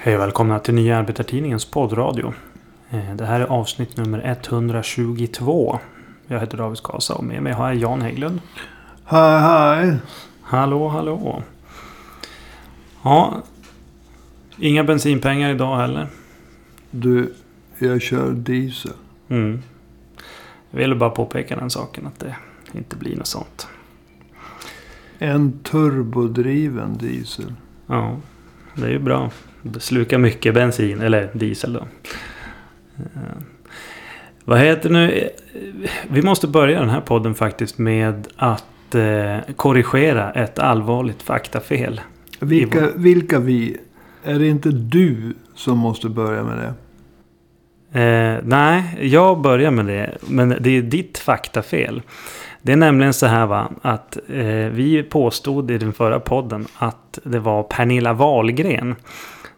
Hej och välkomna till Nya Arbetartidningens poddradio. Eh, Det här är avsnitt nummer 122. Jag heter David Skasa och med mig har jag Jan Hägglund. Hej hej. Hallå, hallå. Ja, inga bensinpengar idag heller. Du, jag kör diesel. Mm. Jag ville bara påpeka den saken att det inte blir något sånt. En turbodriven diesel. Ja, det är ju bra. Slukar mycket bensin, eller diesel då. Eh, Vad heter nu? Eh, Vi måste börja den här podden faktiskt med att eh, korrigera ett allvarligt faktafel. Vilka, vilka vi? Är det inte du som måste börja med det? Eh, nej, jag börjar med det. Men det är ditt faktafel. Det är nämligen så här va, att eh, vi påstod i den förra podden att det var Pernilla Wahlgren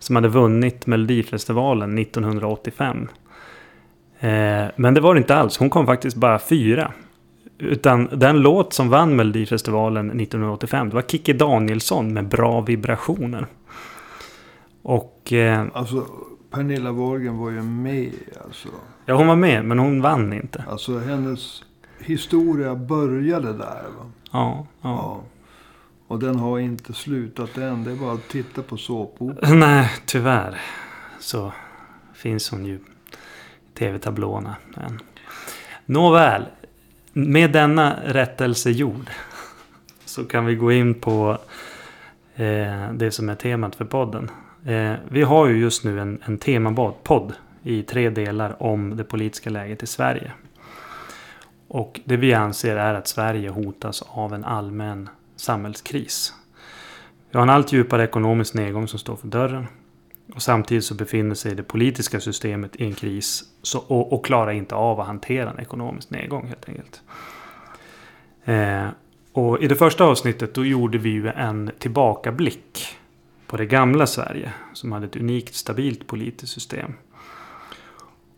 som hade vunnit Melodifestivalen 1985. Eh, men det var det inte alls. Hon kom faktiskt bara fyra. Utan den låt som vann Melodifestivalen 1985 det var Kikki Danielsson med Bra vibrationer. Och eh, Alltså, Pernilla Wahlgren var ju med alltså. ja, hon var med men hon vann inte. Alltså hennes historia började där va. Ja, ja. Ja. Och den har inte slutat än. Det är bara att titta på såpopera. Nej, tyvärr så finns hon ju i tv-tablåerna än. Nåväl, med denna rättelse gjord så kan vi gå in på eh, det som är temat för podden. Eh, vi har ju just nu en, en temapodd i tre delar om det politiska läget i Sverige. Och det vi anser är att Sverige hotas av en allmän samhällskris. Vi har en allt djupare ekonomisk nedgång som står för dörren. Och samtidigt så befinner sig det politiska systemet i en kris så, och, och klarar inte av att hantera en ekonomisk nedgång helt enkelt. Eh, och i det första avsnittet då gjorde vi ju en tillbakablick på det gamla Sverige som hade ett unikt stabilt politiskt system.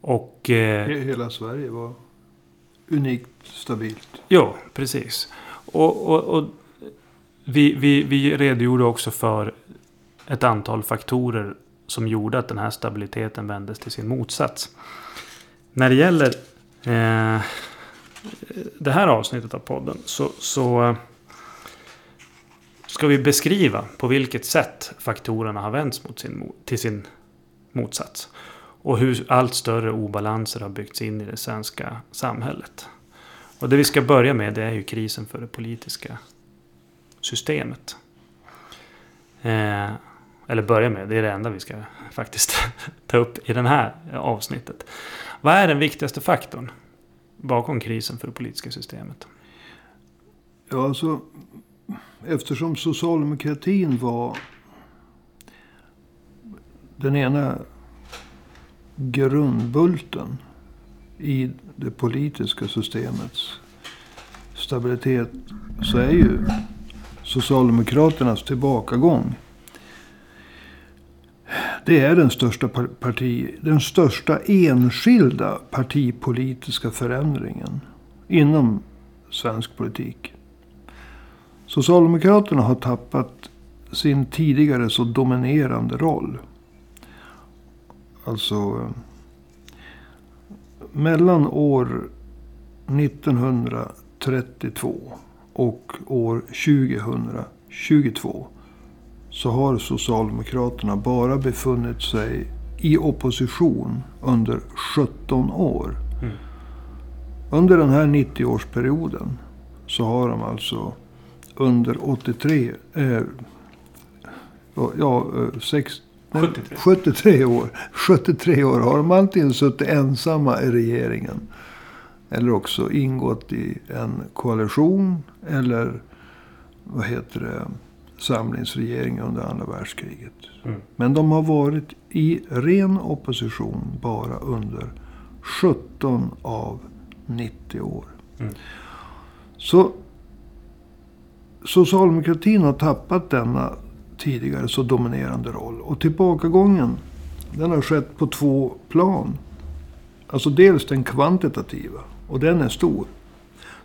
Och... Eh, He- Hela Sverige var unikt stabilt. Jo, precis. Och, och, och vi, vi, vi redogjorde också för ett antal faktorer som gjorde att den här stabiliteten vändes till sin motsats. När det gäller eh, det här avsnittet av podden så, så eh, ska vi beskriva på vilket sätt faktorerna har vänts mot sin, till sin motsats. Och hur allt större obalanser har byggts in i det svenska samhället. Och det vi ska börja med det är ju krisen för det politiska systemet. Eh, eller börja med, det är det enda vi ska faktiskt ta upp i det här avsnittet. Vad är den viktigaste faktorn bakom krisen för det politiska systemet? Ja, alltså. Eftersom socialdemokratin var den ena grundbulten i det politiska systemets stabilitet så är ju Socialdemokraternas tillbakagång det är den största parti, den största enskilda partipolitiska förändringen inom svensk politik. Socialdemokraterna har tappat sin tidigare så dominerande roll. Alltså mellan år 1932 och år 2022 så har Socialdemokraterna bara befunnit sig i opposition under 17 år. Mm. Under den här 90-årsperioden så har de alltså under 83, eh, ja, eh, sex, nej, 73. 73 år. 73 år har de antingen suttit ensamma i regeringen. Eller också ingått i en koalition. Eller vad heter det? Samlingsregering under andra världskriget. Mm. Men de har varit i ren opposition bara under 17 av 90 år. Mm. Så socialdemokratin har tappat denna tidigare så dominerande roll. Och tillbakagången den har skett på två plan. Alltså dels den kvantitativa. Och den är stor.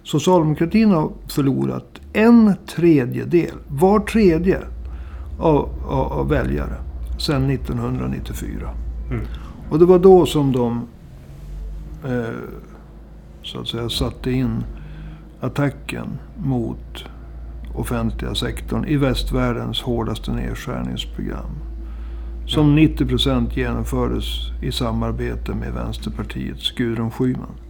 Socialdemokratin har förlorat en tredjedel, var tredje av, av, av väljare sedan 1994. Mm. Och det var då som de eh, så att säga satte in attacken mot offentliga sektorn i västvärldens hårdaste nedskärningsprogram. Som 90 procent genomfördes i samarbete med Vänsterpartiets Gudrun Schyman.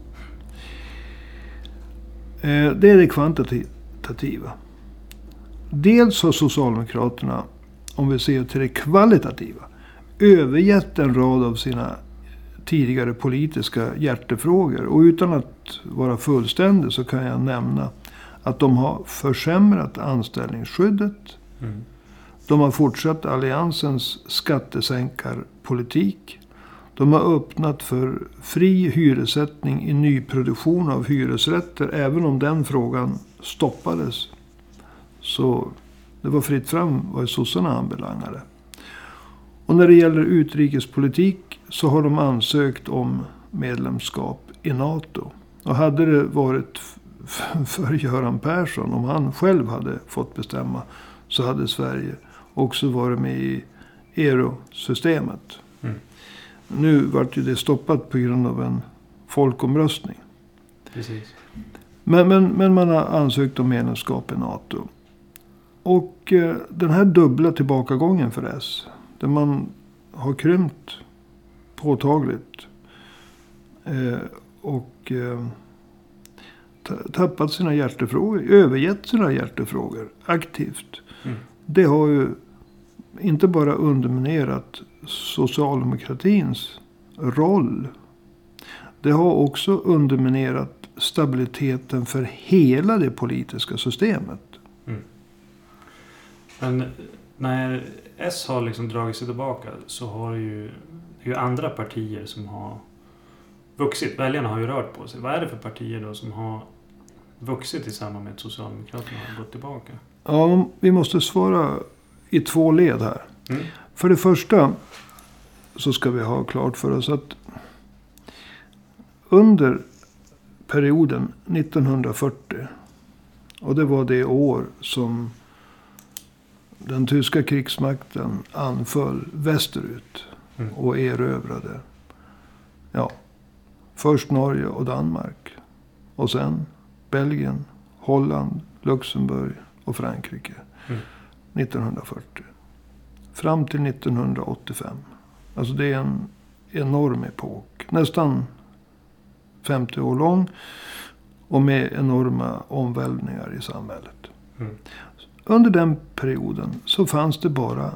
Eh, Det är det kvantitativa. Dels har Socialdemokraterna, om vi ser till det kvalitativa, övergett en rad av sina tidigare politiska hjärtefrågor. Och utan att vara fullständig så kan jag nämna att de har försämrat anställningsskyddet. Mm. De har fortsatt alliansens skattesänkarpolitik. De har öppnat för fri hyressättning i nyproduktion av hyresrätter. Även om den frågan stoppades. Så det var fritt fram vad sossarna anbelangade. Och när det gäller utrikespolitik så har de ansökt om medlemskap i NATO. Och hade det varit för Göran Persson, om han själv hade fått bestämma, så hade Sverige också varit med i eurosystemet. Mm. Nu vart ju det stoppat på grund av en folkomröstning. Precis. Men, men, men man har ansökt om medlemskap i NATO. Och eh, den här dubbla tillbakagången för S. Där man har krympt påtagligt. Eh, och eh, ta- tappat sina hjärtefrågor. Övergett sina hjärtefrågor aktivt. Mm. Det har ju inte bara underminerat socialdemokratins roll. Det har också underminerat stabiliteten för hela det politiska systemet. Men när S har liksom dragit sig tillbaka så har ju, ju andra partier som har vuxit. Väljarna har ju rört på sig. Vad är det för partier då som har vuxit i samband med att Socialdemokraterna har gått tillbaka? Ja, vi måste svara i två led här. Mm. För det första så ska vi ha klart för oss att under perioden 1940 och det var det år som den tyska krigsmakten anföll västerut Mm. och erövrade. Ja, först Norge och Danmark. Och sen Belgien, Holland, Luxemburg och Frankrike. Mm. 1940. Fram till 1985. Alltså det är en enorm epok. Nästan 50 år lång. Och med enorma omvälvningar i samhället. Mm. Under den perioden så fanns det bara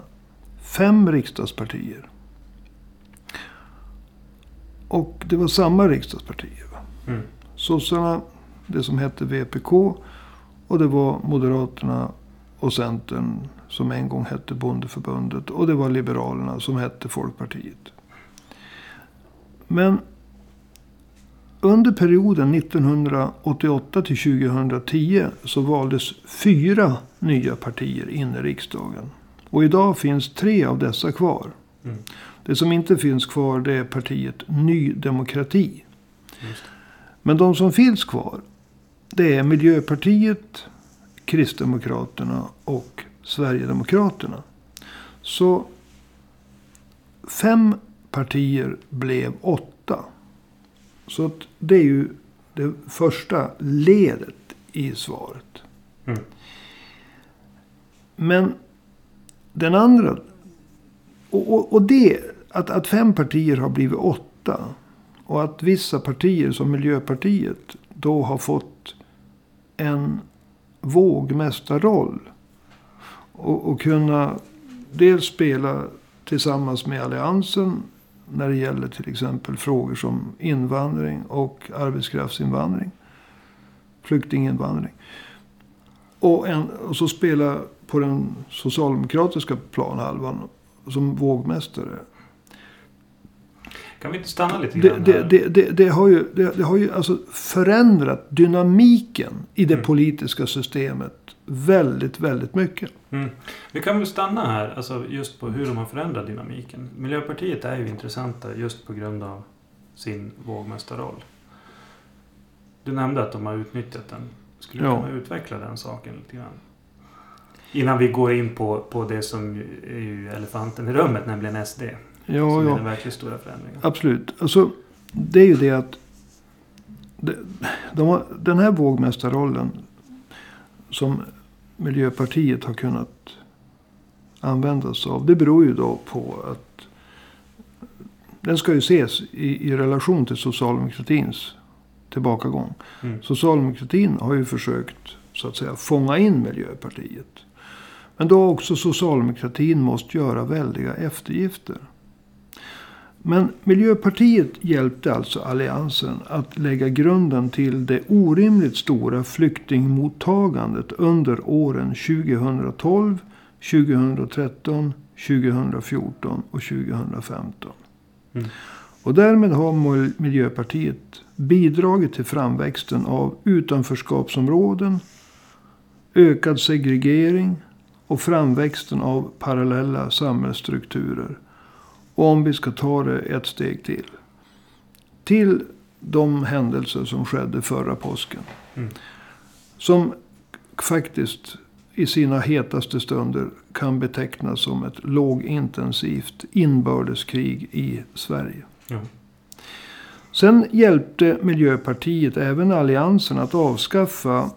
fem riksdagspartier. Och det var samma riksdagspartier. Mm. Sossarna, det som hette VPK. Och det var Moderaterna och Centern som en gång hette Bondeförbundet. Och det var Liberalerna som hette Folkpartiet. Men under perioden 1988 till 2010 så valdes fyra nya partier in i riksdagen. Och idag finns tre av dessa kvar. Mm. Det som inte finns kvar det är partiet Ny Demokrati. Men de som finns kvar det är Miljöpartiet, Kristdemokraterna och Sverigedemokraterna. Så fem partier blev åtta. Så det är ju det första ledet i svaret. Mm. Men den andra. Och, och, och det, att, att fem partier har blivit åtta. Och att vissa partier som Miljöpartiet då har fått en vågmästarroll. Och, och kunna dels spela tillsammans med alliansen. När det gäller till exempel frågor som invandring och arbetskraftsinvandring. Flyktinginvandring. Och, en, och så spela på den socialdemokratiska planhalvan som vågmästare. Kan vi inte stanna lite grann det, det, det, det har ju, det, har ju alltså förändrat dynamiken i det Mm. politiska systemet väldigt, väldigt mycket. Mm. Vi kan väl stanna här, alltså just på hur de har förändrat dynamiken. Miljöpartiet är ju intressanta just på grund av sin vågmästarroll. Du nämnde att de har utnyttjat den. Skulle du Ja. kunna utveckla den saken lite grann? Innan vi går in på, på det som är elefanten i rummet, nämligen SD. Ja, som är ja. den verkligt stora förändringen. Absolut. Alltså, det är ju det att de, de den här vågmästarrollen som Miljöpartiet har kunnat använda sig av. Det beror ju då på att den ska ju ses i, i relation till socialdemokratins tillbakagång. Mm. Socialdemokratin har ju försökt så att säga fånga in Miljöpartiet. Men då har också socialdemokratin måste göra väldiga eftergifter. Men Miljöpartiet hjälpte alltså alliansen att lägga grunden till det orimligt stora flyktingmottagandet under åren 2012, 2013, 2014 och 2015. Mm. Och därmed har Mil- Miljöpartiet bidragit till framväxten av utanförskapsområden, ökad segregering och framväxten av parallella samhällsstrukturer. Och om vi ska ta det ett steg till. Till de händelser som skedde förra påsken. Mm. Som faktiskt i sina hetaste stunder kan betecknas som ett lågintensivt inbördeskrig i Sverige. Ja. Sen hjälpte Miljöpartiet även alliansen att avskaffa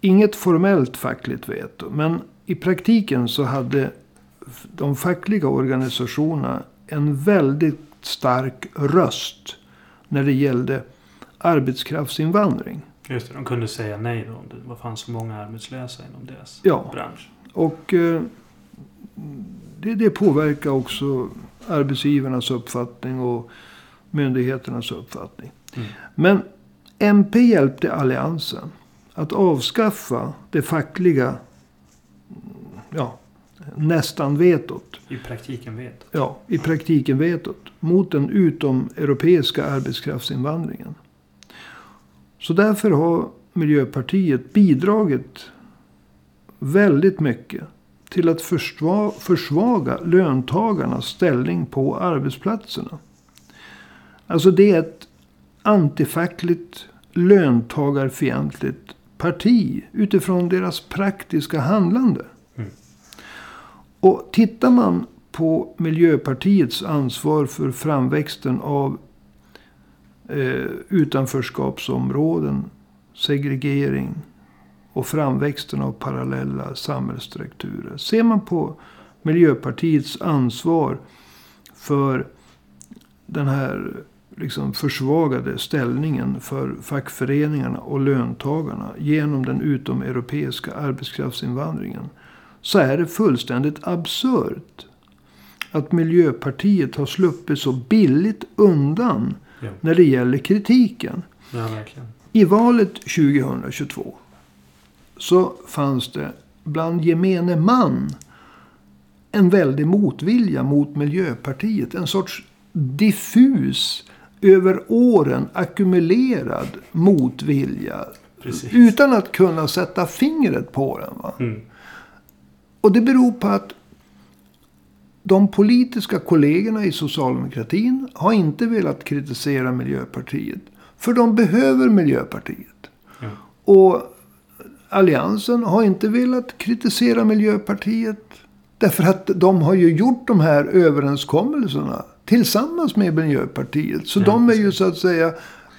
inget formellt fackligt veto. Men i praktiken så hade de fackliga organisationerna en väldigt stark röst när det gällde arbetskraftsinvandring. Just det, de kunde säga nej då om det var- fanns så många arbetslösa inom deras Ja. bransch. Och eh, det, det påverkar också arbetsgivarnas uppfattning och myndigheternas uppfattning. Mm. Men MP hjälpte alliansen att avskaffa det fackliga ja, nästan vetot. I praktiken vet. Ja, i praktiken vetot. Mot den utomeuropeiska arbetskraftsinvandringen. Så därför har Miljöpartiet bidragit väldigt mycket till att försva- försvaga löntagarnas ställning på arbetsplatserna. Alltså det är ett antifackligt, löntagarfientligt parti utifrån deras praktiska handlande. Och tittar man på Miljöpartiets ansvar för framväxten av eh, utanförskapsområden, segregering och framväxten av parallella samhällsstrukturer. Ser man på Miljöpartiets ansvar för den här liksom försvagade ställningen för fackföreningarna och löntagarna genom den utomeuropeiska arbetskraftsinvandringen. Så är det fullständigt absurt att Miljöpartiet har sluppit så billigt undan Ja, när det gäller kritiken. ja. I valet 2022 så fanns det bland gemene man en väldig motvilja mot Miljöpartiet. En sorts diffus, över åren ackumulerad motvilja. Precis. Utan att kunna sätta fingret på den. Va? Mm. Och det beror på att de politiska kollegorna i socialdemokratin har inte velat kritisera Miljöpartiet. För de behöver Miljöpartiet. Ja. Och Alliansen har inte velat kritisera Miljöpartiet. Därför att de har ju gjort de här överenskommelserna tillsammans med Miljöpartiet. Så Ja, de är ju så att säga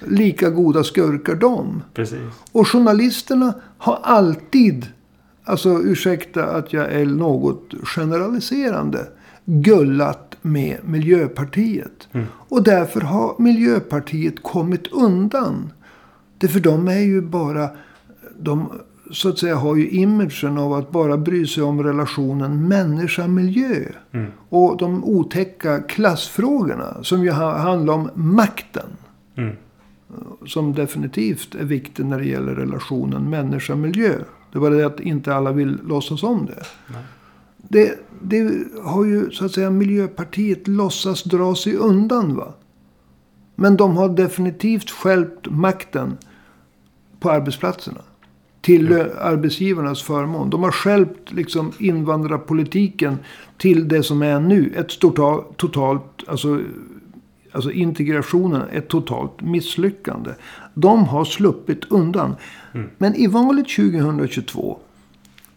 lika goda skurkar de. Precis. Och journalisterna har alltid, alltså ursäkta att jag är något generaliserande, gullat med Miljöpartiet. Mm. Och därför har Miljöpartiet kommit undan. Det för de är ju bara, de så att säga har ju imagen av att bara bry sig om relationen människa-miljö. Mm. Och de otäcka klassfrågorna som ju ha- handlar om makten Mm. som definitivt är viktig när det gäller relationen människa-miljö. Det var det att inte alla vill låtsas om det. Det. Det har ju så att säga Miljöpartiet låtsas dra sig undan. va. Men de har definitivt skälpt makten på arbetsplatserna. Till Ja. arbetsgivarnas förmån. De har skälpt liksom invandrarpolitiken till det som är nu. Ett totalt, totalt alltså, alltså integrationen, ett totalt misslyckande. De har sluppit undan. Mm. Men i valet 2022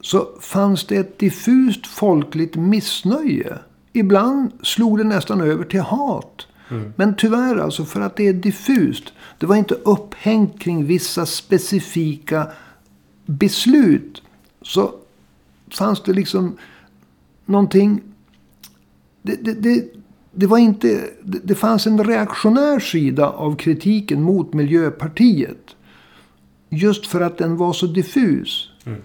så fanns det ett diffust folkligt missnöje. Ibland slog det nästan över till hat. Mm. Men tyvärr alltså, för att det är diffust. Det var inte upphängt kring vissa specifika beslut. Så fanns det liksom någonting... Det, det, det, det var inte... Det, fanns en reaktionär sida av kritiken mot Miljöpartiet. Just för att den var så diffus. Mm.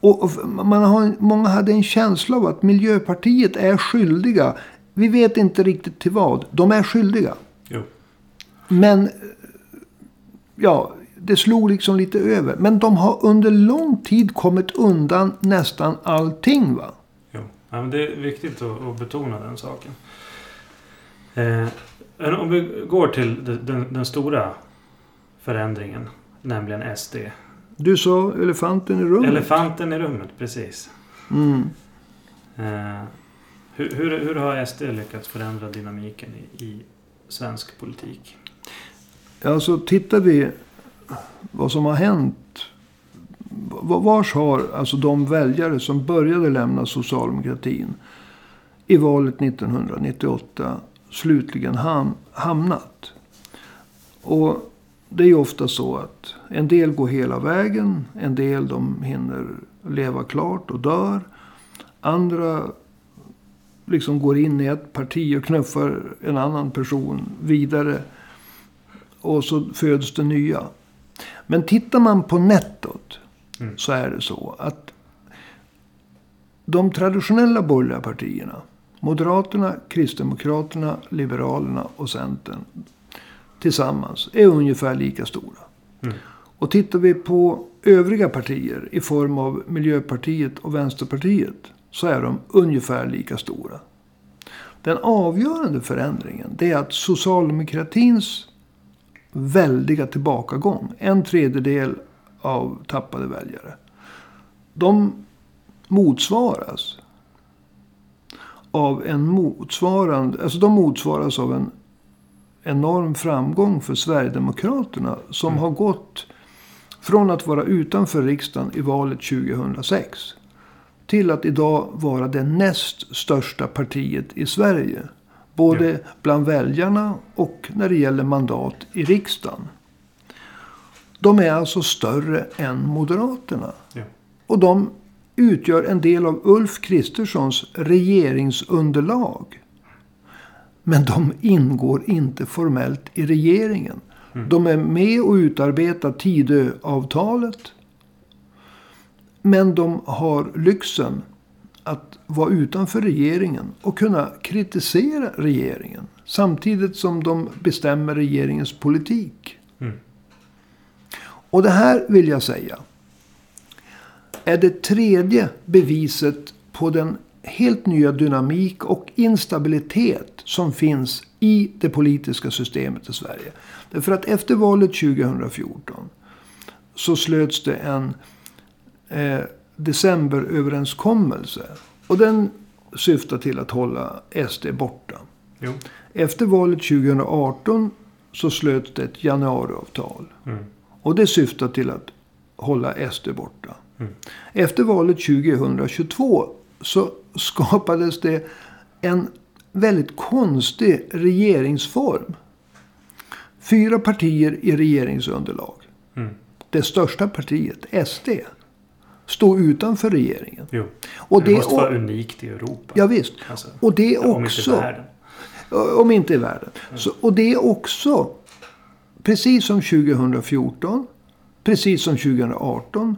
Och, och man har, många hade en känsla av att Miljöpartiet är skyldiga. Vi vet inte riktigt till vad. De är skyldiga. Jo. Men ja, det slog liksom lite över. Men de har under lång tid kommit undan nästan allting. va? Ja, men det är viktigt att betona den saken. Eh, om vi går till den, den, stora förändringen. Nämligen SD. Du sa elefanten i rummet. Elefanten i rummet, precis. Mm. Eh, hur, hur, hur har SD lyckats förändra dynamiken i, i svensk politik? Alltså tittar vi vad som har hänt. Vars har alltså de väljare som började lämna socialdemokratin i valet 1998 slutligen ham hamnat. Och det är ju ofta så att en del går hela vägen. En del de hinner leva klart och dör. Andra liksom går in i ett parti och knuffar en annan person vidare. Och så föds det nya. Men tittar man på nettot Mm. så är det så att de traditionella borgerliga partierna, Moderaterna, Kristdemokraterna, Liberalerna och Centern tillsammans är ungefär lika stora. Mm. Och tittar vi på övriga partier i form av Miljöpartiet och Vänsterpartiet så är de ungefär lika stora. Den avgörande förändringen det är att socialdemokratins väldiga tillbakagång, en tredjedel av tappade väljare, de motsvaras av en motsvarande, alltså de motsvaras av en enorm framgång för Sverigedemokraterna som Mm. har gått från att vara utanför riksdagen i valet 2006 till att idag vara det näst största partiet i Sverige. Både bland väljarna och när det gäller mandat i riksdagen. De är alltså större än Moderaterna. Ja. Och de utgör en del av Ulf Kristerssons regeringsunderlag. Men de ingår inte formellt i regeringen. Mm. De är med och utarbetar Tidöavtalet. Men de har lyxen att vara utanför regeringen och kunna kritisera regeringen. Samtidigt som de bestämmer regeringens politik. Mm. Och det här vill jag säga. Är det tredje beviset på den helt nya dynamik och instabilitet som finns i det politiska systemet i Sverige. Därför att efter valet 2014 så slöts det en eh, decemberöverenskommelse. Och den syftar till att hålla SD borta. Jo. Efter valet 2018 så slöts det ett januariavtal. Mm. Och det syftar till att hålla SD borta. Mm. Efter valet 2022 så skapades det en väldigt konstig regeringsform. Fyra partier i regeringsunderlag. Mm. Det största partiet, SD, stod utanför regeringen. Jo. Och det, det, måste vara unikt i Europa. ja, visst. Alltså, Och det är om inte i också... världen. Om inte i världen. Så, och det är också, precis som 2014, precis som 2018,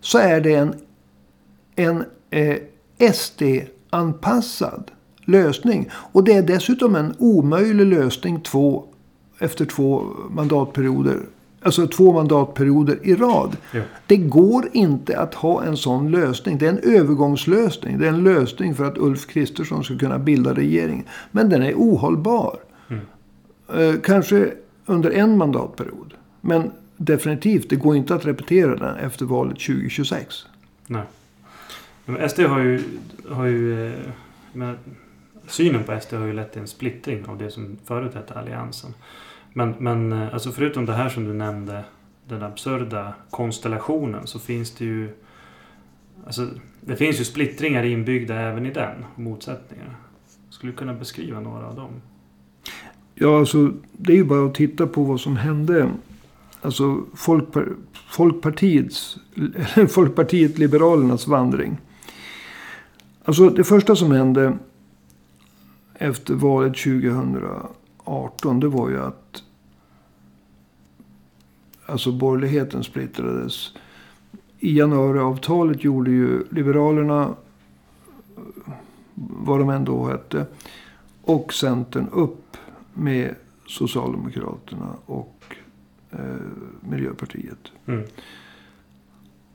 så är det en, en eh, SD-anpassad lösning. Och det är dessutom en omöjlig lösning två, efter två mandatperioder. Alltså två mandatperioder i rad. Jo. Det går inte att ha en sån lösning. Det är en övergångslösning. Det är en lösning för att Ulf Kristersson ska kunna bilda regering. Men den är ohållbar. Mm. Eh, kanske under en mandatperiod. Men definitivt, det går inte att repetera den efter valet 2026. Nej. Men SD har ju... Har ju eh, men, synen på SD har ju lett till en splittring av det som förut hette Alliansen. Men, men eh, alltså förutom det här som du nämnde, den absurda konstellationen, så finns det ju Alltså, det finns ju splittringar inbyggda även i den. Motsättningar. Skulle du kunna beskriva några av dem? Ja, alltså det är ju bara att titta på vad som hände. Alltså Folkpar Folkpartiets, Folkpartiet Liberalernas vandring. Alltså det första som hände efter valet 2018. Det var ju att alltså borgerligheten splittrades. I januariavtalet gjorde ju Liberalerna, vad de ändå hette, och Centern upp med Socialdemokraterna och eh, Miljöpartiet. Mm.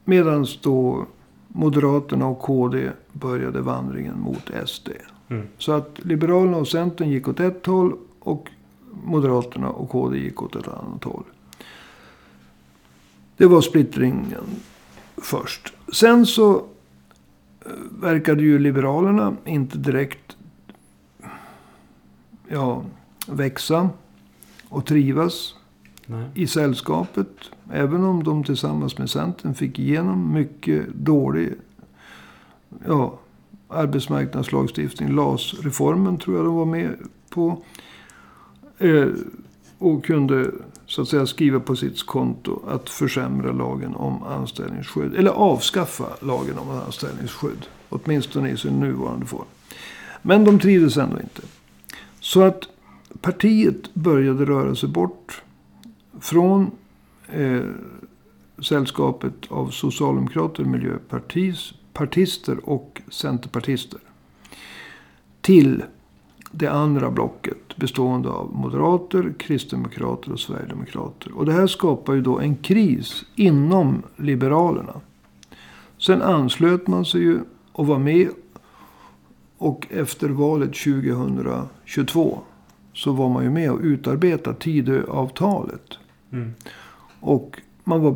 Medan då Moderaterna och KD började vandringen mot SD. Mm. Så att Liberalerna och Centern gick åt ett håll och Moderaterna och KD gick åt ett annat håll. Det var splittringen först. Sen så eh, verkade ju Liberalerna inte direkt ja, växa och trivas Nej. i sällskapet. Även om de tillsammans med Centern fick igenom mycket dålig ja, arbetsmarknadslagstiftning. LAS-reformen tror jag de var med på. Eh, och kunde så att säga skriva på sitt konto att försämra lagen om anställningsskydd. Eller avskaffa lagen om anställningsskydd. Åtminstone i sin nuvarande form. Men de trivdes ändå inte. Så att partiet började röra sig bort från eh, sällskapet av socialdemokrater, miljöpartister och centerpartister. Till det andra blocket bestående av moderater, kristdemokrater och sverigedemokrater. Och det här skapar ju då en kris inom liberalerna. Sen anslöt man sig ju och var med. Och efter valet 2022 så var man ju med och utarbetade Tidöavtalet. Mm. Och man var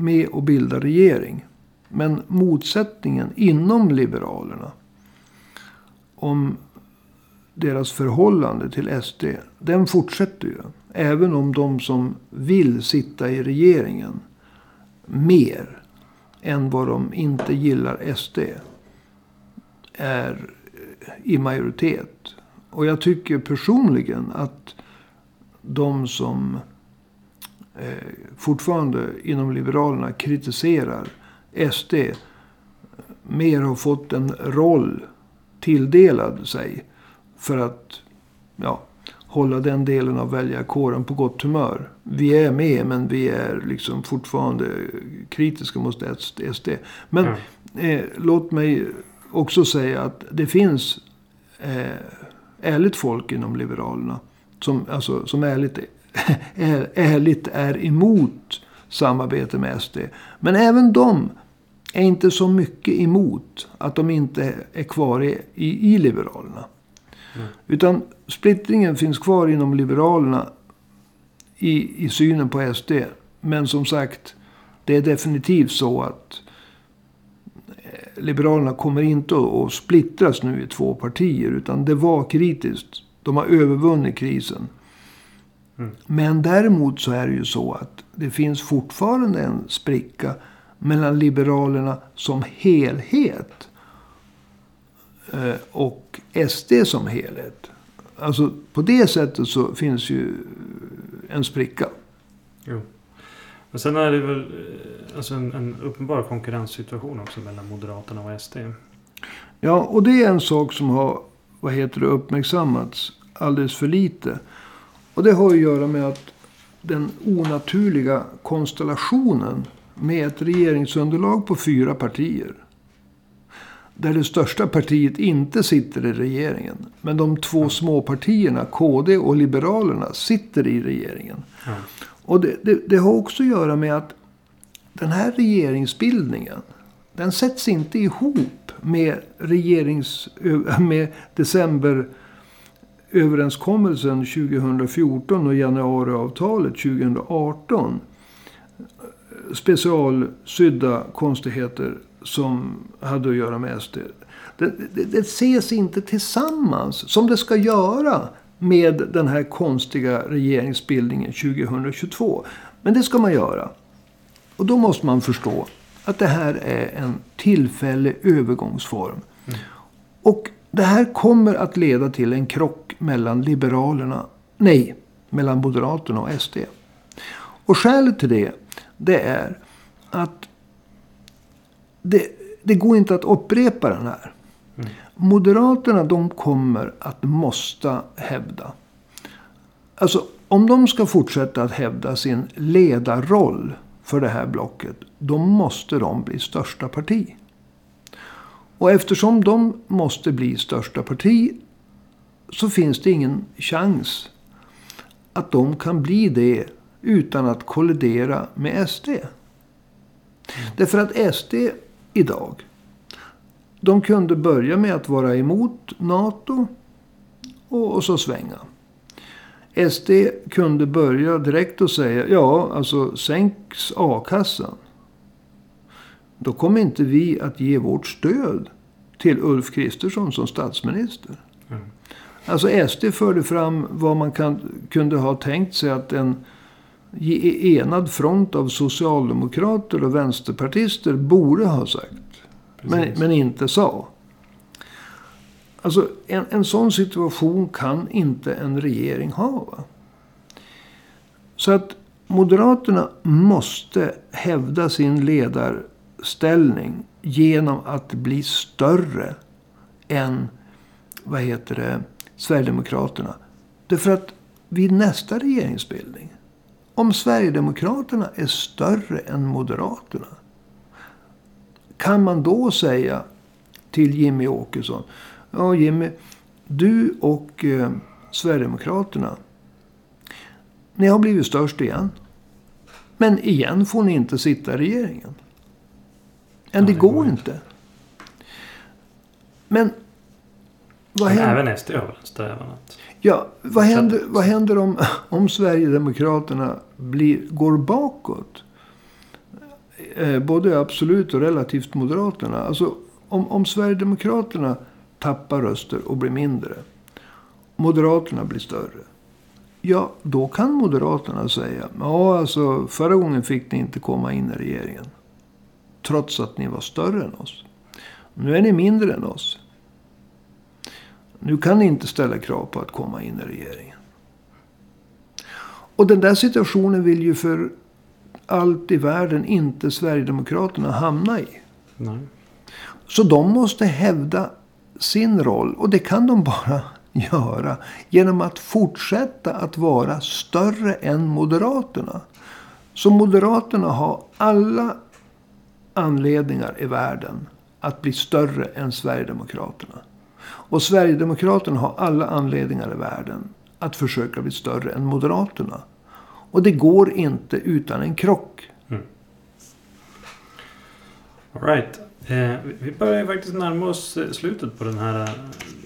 med och- bildade regering. Men motsättningen inom Liberalerna om deras förhållande till SD, den fortsätter ju. Även om de som vill sitta i regeringen mer än vad de inte gillar SD är eh, i majoritet. Och jag tycker personligen att de som fortfarande inom Liberalerna kritiserar SD mer har fått en roll tilldelad sig för att ja, hålla den delen av väljarkåren på gott humör. Vi är med men vi är liksom fortfarande kritiska mot SD. Men Ja. eh, låt mig också säga att det finns eh, ärligt folk inom Liberalerna. Som, alltså, som ärligt, är, ärligt är emot samarbete med SD. Men även de är inte så mycket emot att de inte är kvar i, i, i Liberalerna. Mm. Utan splittringen finns kvar inom Liberalerna i, i synen på SD. Men som sagt, det är definitivt så att eh, Liberalerna kommer inte att splittras nu i två partier. Utan det var kritiskt. De har övervunnit krisen. Mm. Men däremot så är det ju så att det finns fortfarande en spricka mellan Liberalerna som helhet eh, och SD som helhet. Alltså på det sättet så finns ju en spricka. Jo. Men sen är det väl eh, alltså en, en uppenbar konkurrenssituation också mellan Moderaterna och SD. Ja, och det är en sak som har vad heter det, uppmärksammats alldeles för lite. Och det har att göra med att den onaturliga konstellationen med ett regeringsunderlag på fyra partier. Där det största partiet inte sitter i regeringen. Men de två små partierna, KD och Liberalerna, sitter i regeringen. Ja. Och det, det, det har också att göra med att den här regeringsbildningen. Den sätts inte ihop med, regerings, med decemberöverenskommelsen 2014 och januariavtalet 2018. Specialsydda konstigheter som hade att göra med SD. Det, det, det ses inte tillsammans som det ska göra med den här konstiga regeringsbildningen 2022. Men det ska man göra. Och då måste man förstå att det här är en tillfällig övergångsform. Och det här kommer att leda till en krock mellan Liberalerna, nej, mellan Moderaterna och SD. Och skälet till det, det är att det, det går inte att upprepa den här. Moderaterna de kommer att måste hävda. Alltså om de ska fortsätta att hävda sin ledarroll för det här blocket. Då måste de bli största parti. Och eftersom de måste bli största parti. Så finns det ingen chans att de kan bli det utan att kollidera med SD. Därför att SD idag de kunde börja med att vara emot NATO och, och så svänga. SD kunde börja direkt och säga ja, alltså sänks a-kassan. Då kommer inte vi att ge vårt stöd till Ulf Kristersson som statsminister. Mm. Alltså SD förde fram vad man kan, kunde ha tänkt sig att en enad front av socialdemokrater och vänsterpartister borde ha sagt. Men, men, inte sa. Alltså en, en sån situation kan inte en regering ha. Va? Så att Moderaterna måste hävda sin ställning genom att bli större än vad heter det, Sverigedemokraterna. Därför att vid nästa regeringsbildning, om Sverigedemokraterna är större än Moderaterna. Kan man då säga till Jimmy Åkesson. Ja Jimmy, du och eh, Sverigedemokraterna. Ni har blivit störst igen. Men igen får ni inte sitta i regeringen. Än ja, det, går inte. Men vad händer? Även strävan att... Ja, vad händer, vad händer om, om Sverigedemokraterna blir, går bakåt? Eh, både absolut och relativt Moderaterna. Alltså, om, om Sverigedemokraterna tappar röster och blir mindre. Moderaterna blir större. Ja, då kan Moderaterna säga. Ja, alltså förra gången fick ni inte komma in i regeringen. Trots att ni var större än oss. Nu är ni mindre än oss. Nu kan ni inte ställa krav på att komma in i regeringen. Och den där situationen vill ju för allt i världen inte Sverigedemokraterna hamna i. Nej. Så de måste hävda sin roll. Och det kan de bara göra genom att fortsätta att vara större än Moderaterna. Så Moderaterna har alla anledningar i världen att bli större än Sverigedemokraterna. Och Sverigedemokraterna har alla anledningar i världen att försöka bli större än Moderaterna. Och det går inte utan en krock. Mm. All right. Eh, vi börjar faktiskt närma oss eh, slutet på den här eh,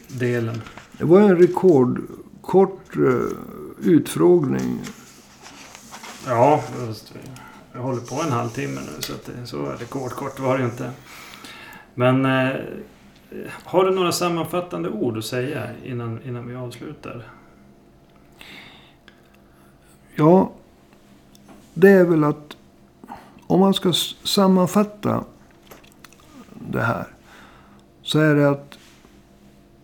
delen. Det var en rekordkort eh, utfrågning. Ja, just, jag håller på en halvtimme nu så att det, så rekordkort var det inte. Men eh, har du några sammanfattande ord att säga innan, innan vi avslutar? Ja, det är väl att om man ska sammanfatta det här. Så är det att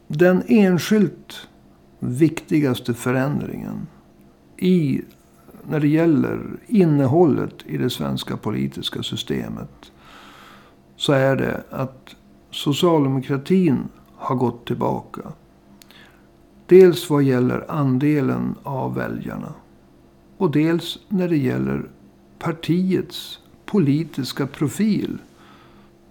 den enskilt viktigaste förändringen i, när det gäller innehållet i det svenska politiska systemet. Så är det att socialdemokratin har gått tillbaka. Dels vad gäller andelen av väljarna. Och dels när det gäller partiets politiska profil.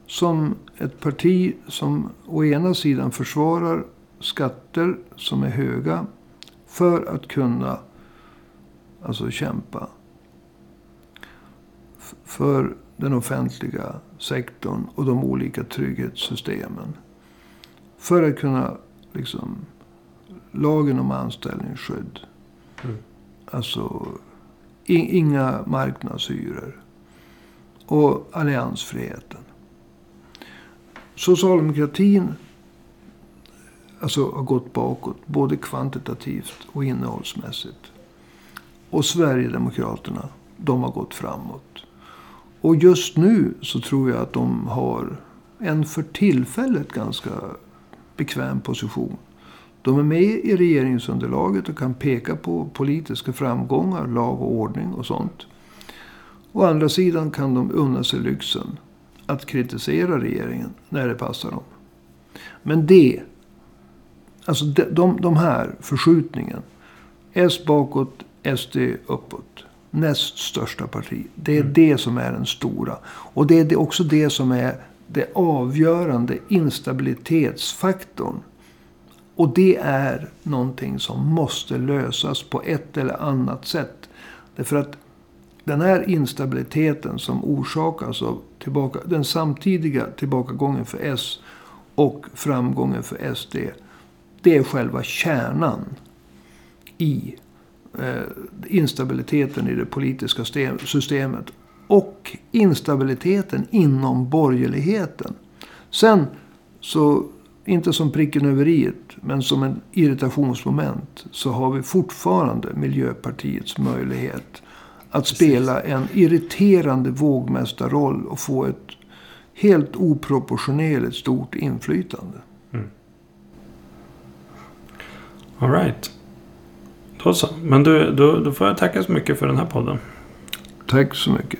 Som ett parti som å ena sidan försvarar skatter som är höga. För att kunna alltså kämpa. För den offentliga sektorn och de olika trygghetssystemen. För att kunna liksom lagen om anställningsskydd. Mm. Alltså inga marknadshyror. Och alliansfriheten. Socialdemokratin alltså, har gått bakåt. Både kvantitativt och innehållsmässigt. Och Sverigedemokraterna, de har gått framåt. Och just nu så tror jag att de har en för tillfället ganska bekväm position. De är med i regeringsunderlaget och kan peka på politiska framgångar, lag och ordning och sånt. Å andra sidan kan de unna sig lyxen att kritisera regeringen när det passar dem. Men det, alltså de, de, de här förskjutningen. S bakåt, SD uppåt. Näst största parti. Det är mm. det som är den stora. Och det är också det som är det avgörande instabilitetsfaktorn. Och det är någonting som måste lösas på ett eller annat sätt. Därför att den här instabiliteten som orsakas av tillbaka, den samtidiga tillbakagången för S och framgången för SD. Det är själva kärnan i instabiliteten i det politiska systemet. Och instabiliteten inom borgerligheten. Sen så, inte som pricken över i men som en irritationsmoment. Så har vi fortfarande Miljöpartiets möjlighet att spela en irriterande vågmästarroll och få ett helt oproportionerligt stort inflytande. Mm. All right. Då så. Men du, då, då får jag tacka så mycket för den här podden. Tack så mycket.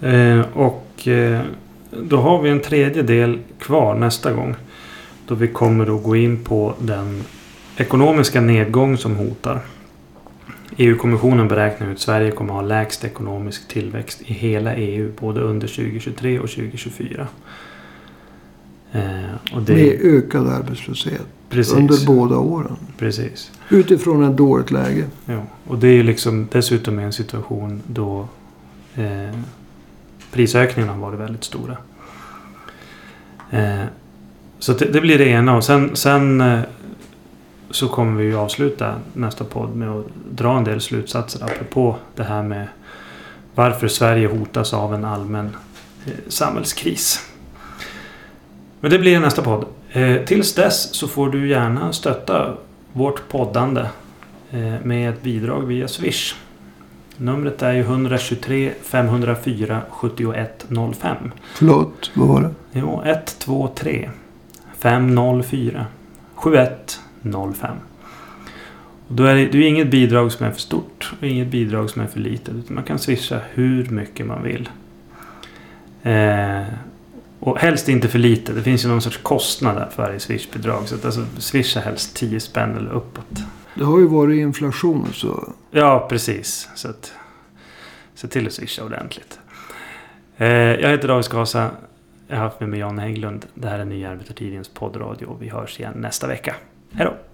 Eh, och eh, då har vi en tredje del kvar nästa gång. Då vi kommer att gå in på den ekonomiska nedgång som hotar. EU-kommissionen beräknar att Sverige kommer att ha lägst ekonomisk tillväxt i hela EU både under 2023 och 2024. Eh, och det... Med ökad arbetslöshet. Precis. Under båda åren. Precis. Utifrån ett dåligt läge. Ja, och det är ju liksom dessutom en situation då eh, prisökningarna har varit väldigt stora. Eh, så det, det, blir det ena. Och sen, sen eh, så kommer vi avsluta nästa podd med att dra en del slutsatser apropå det här med varför Sverige hotas av en allmän eh, samhällskris. Men det blir nästa podd. Eh, tills dess så får du gärna stötta vårt poddande eh, med ett bidrag via Swish. Numret är ju 123 504 7105. Förlåt, vad var det? Jo, 123 504 7105. 05. Och då är det, det är inget bidrag som är för stort och inget bidrag som är för litet. Utan man kan swisha hur mycket man vill. Eh, och helst inte för lite. Det finns ju någon sorts kostnad för varje swishbidrag. Så att alltså, swisha helst 10 spänn eller uppåt. Det har ju varit inflation så. Ja, precis. Så att, se till att swisha ordentligt. Eh, jag heter David Skasa. Jag har haft med mig Jan Hägglund. Det här är Nya Arbetartidningens poddradio. Vi hörs igen nästa vecka. Hej då!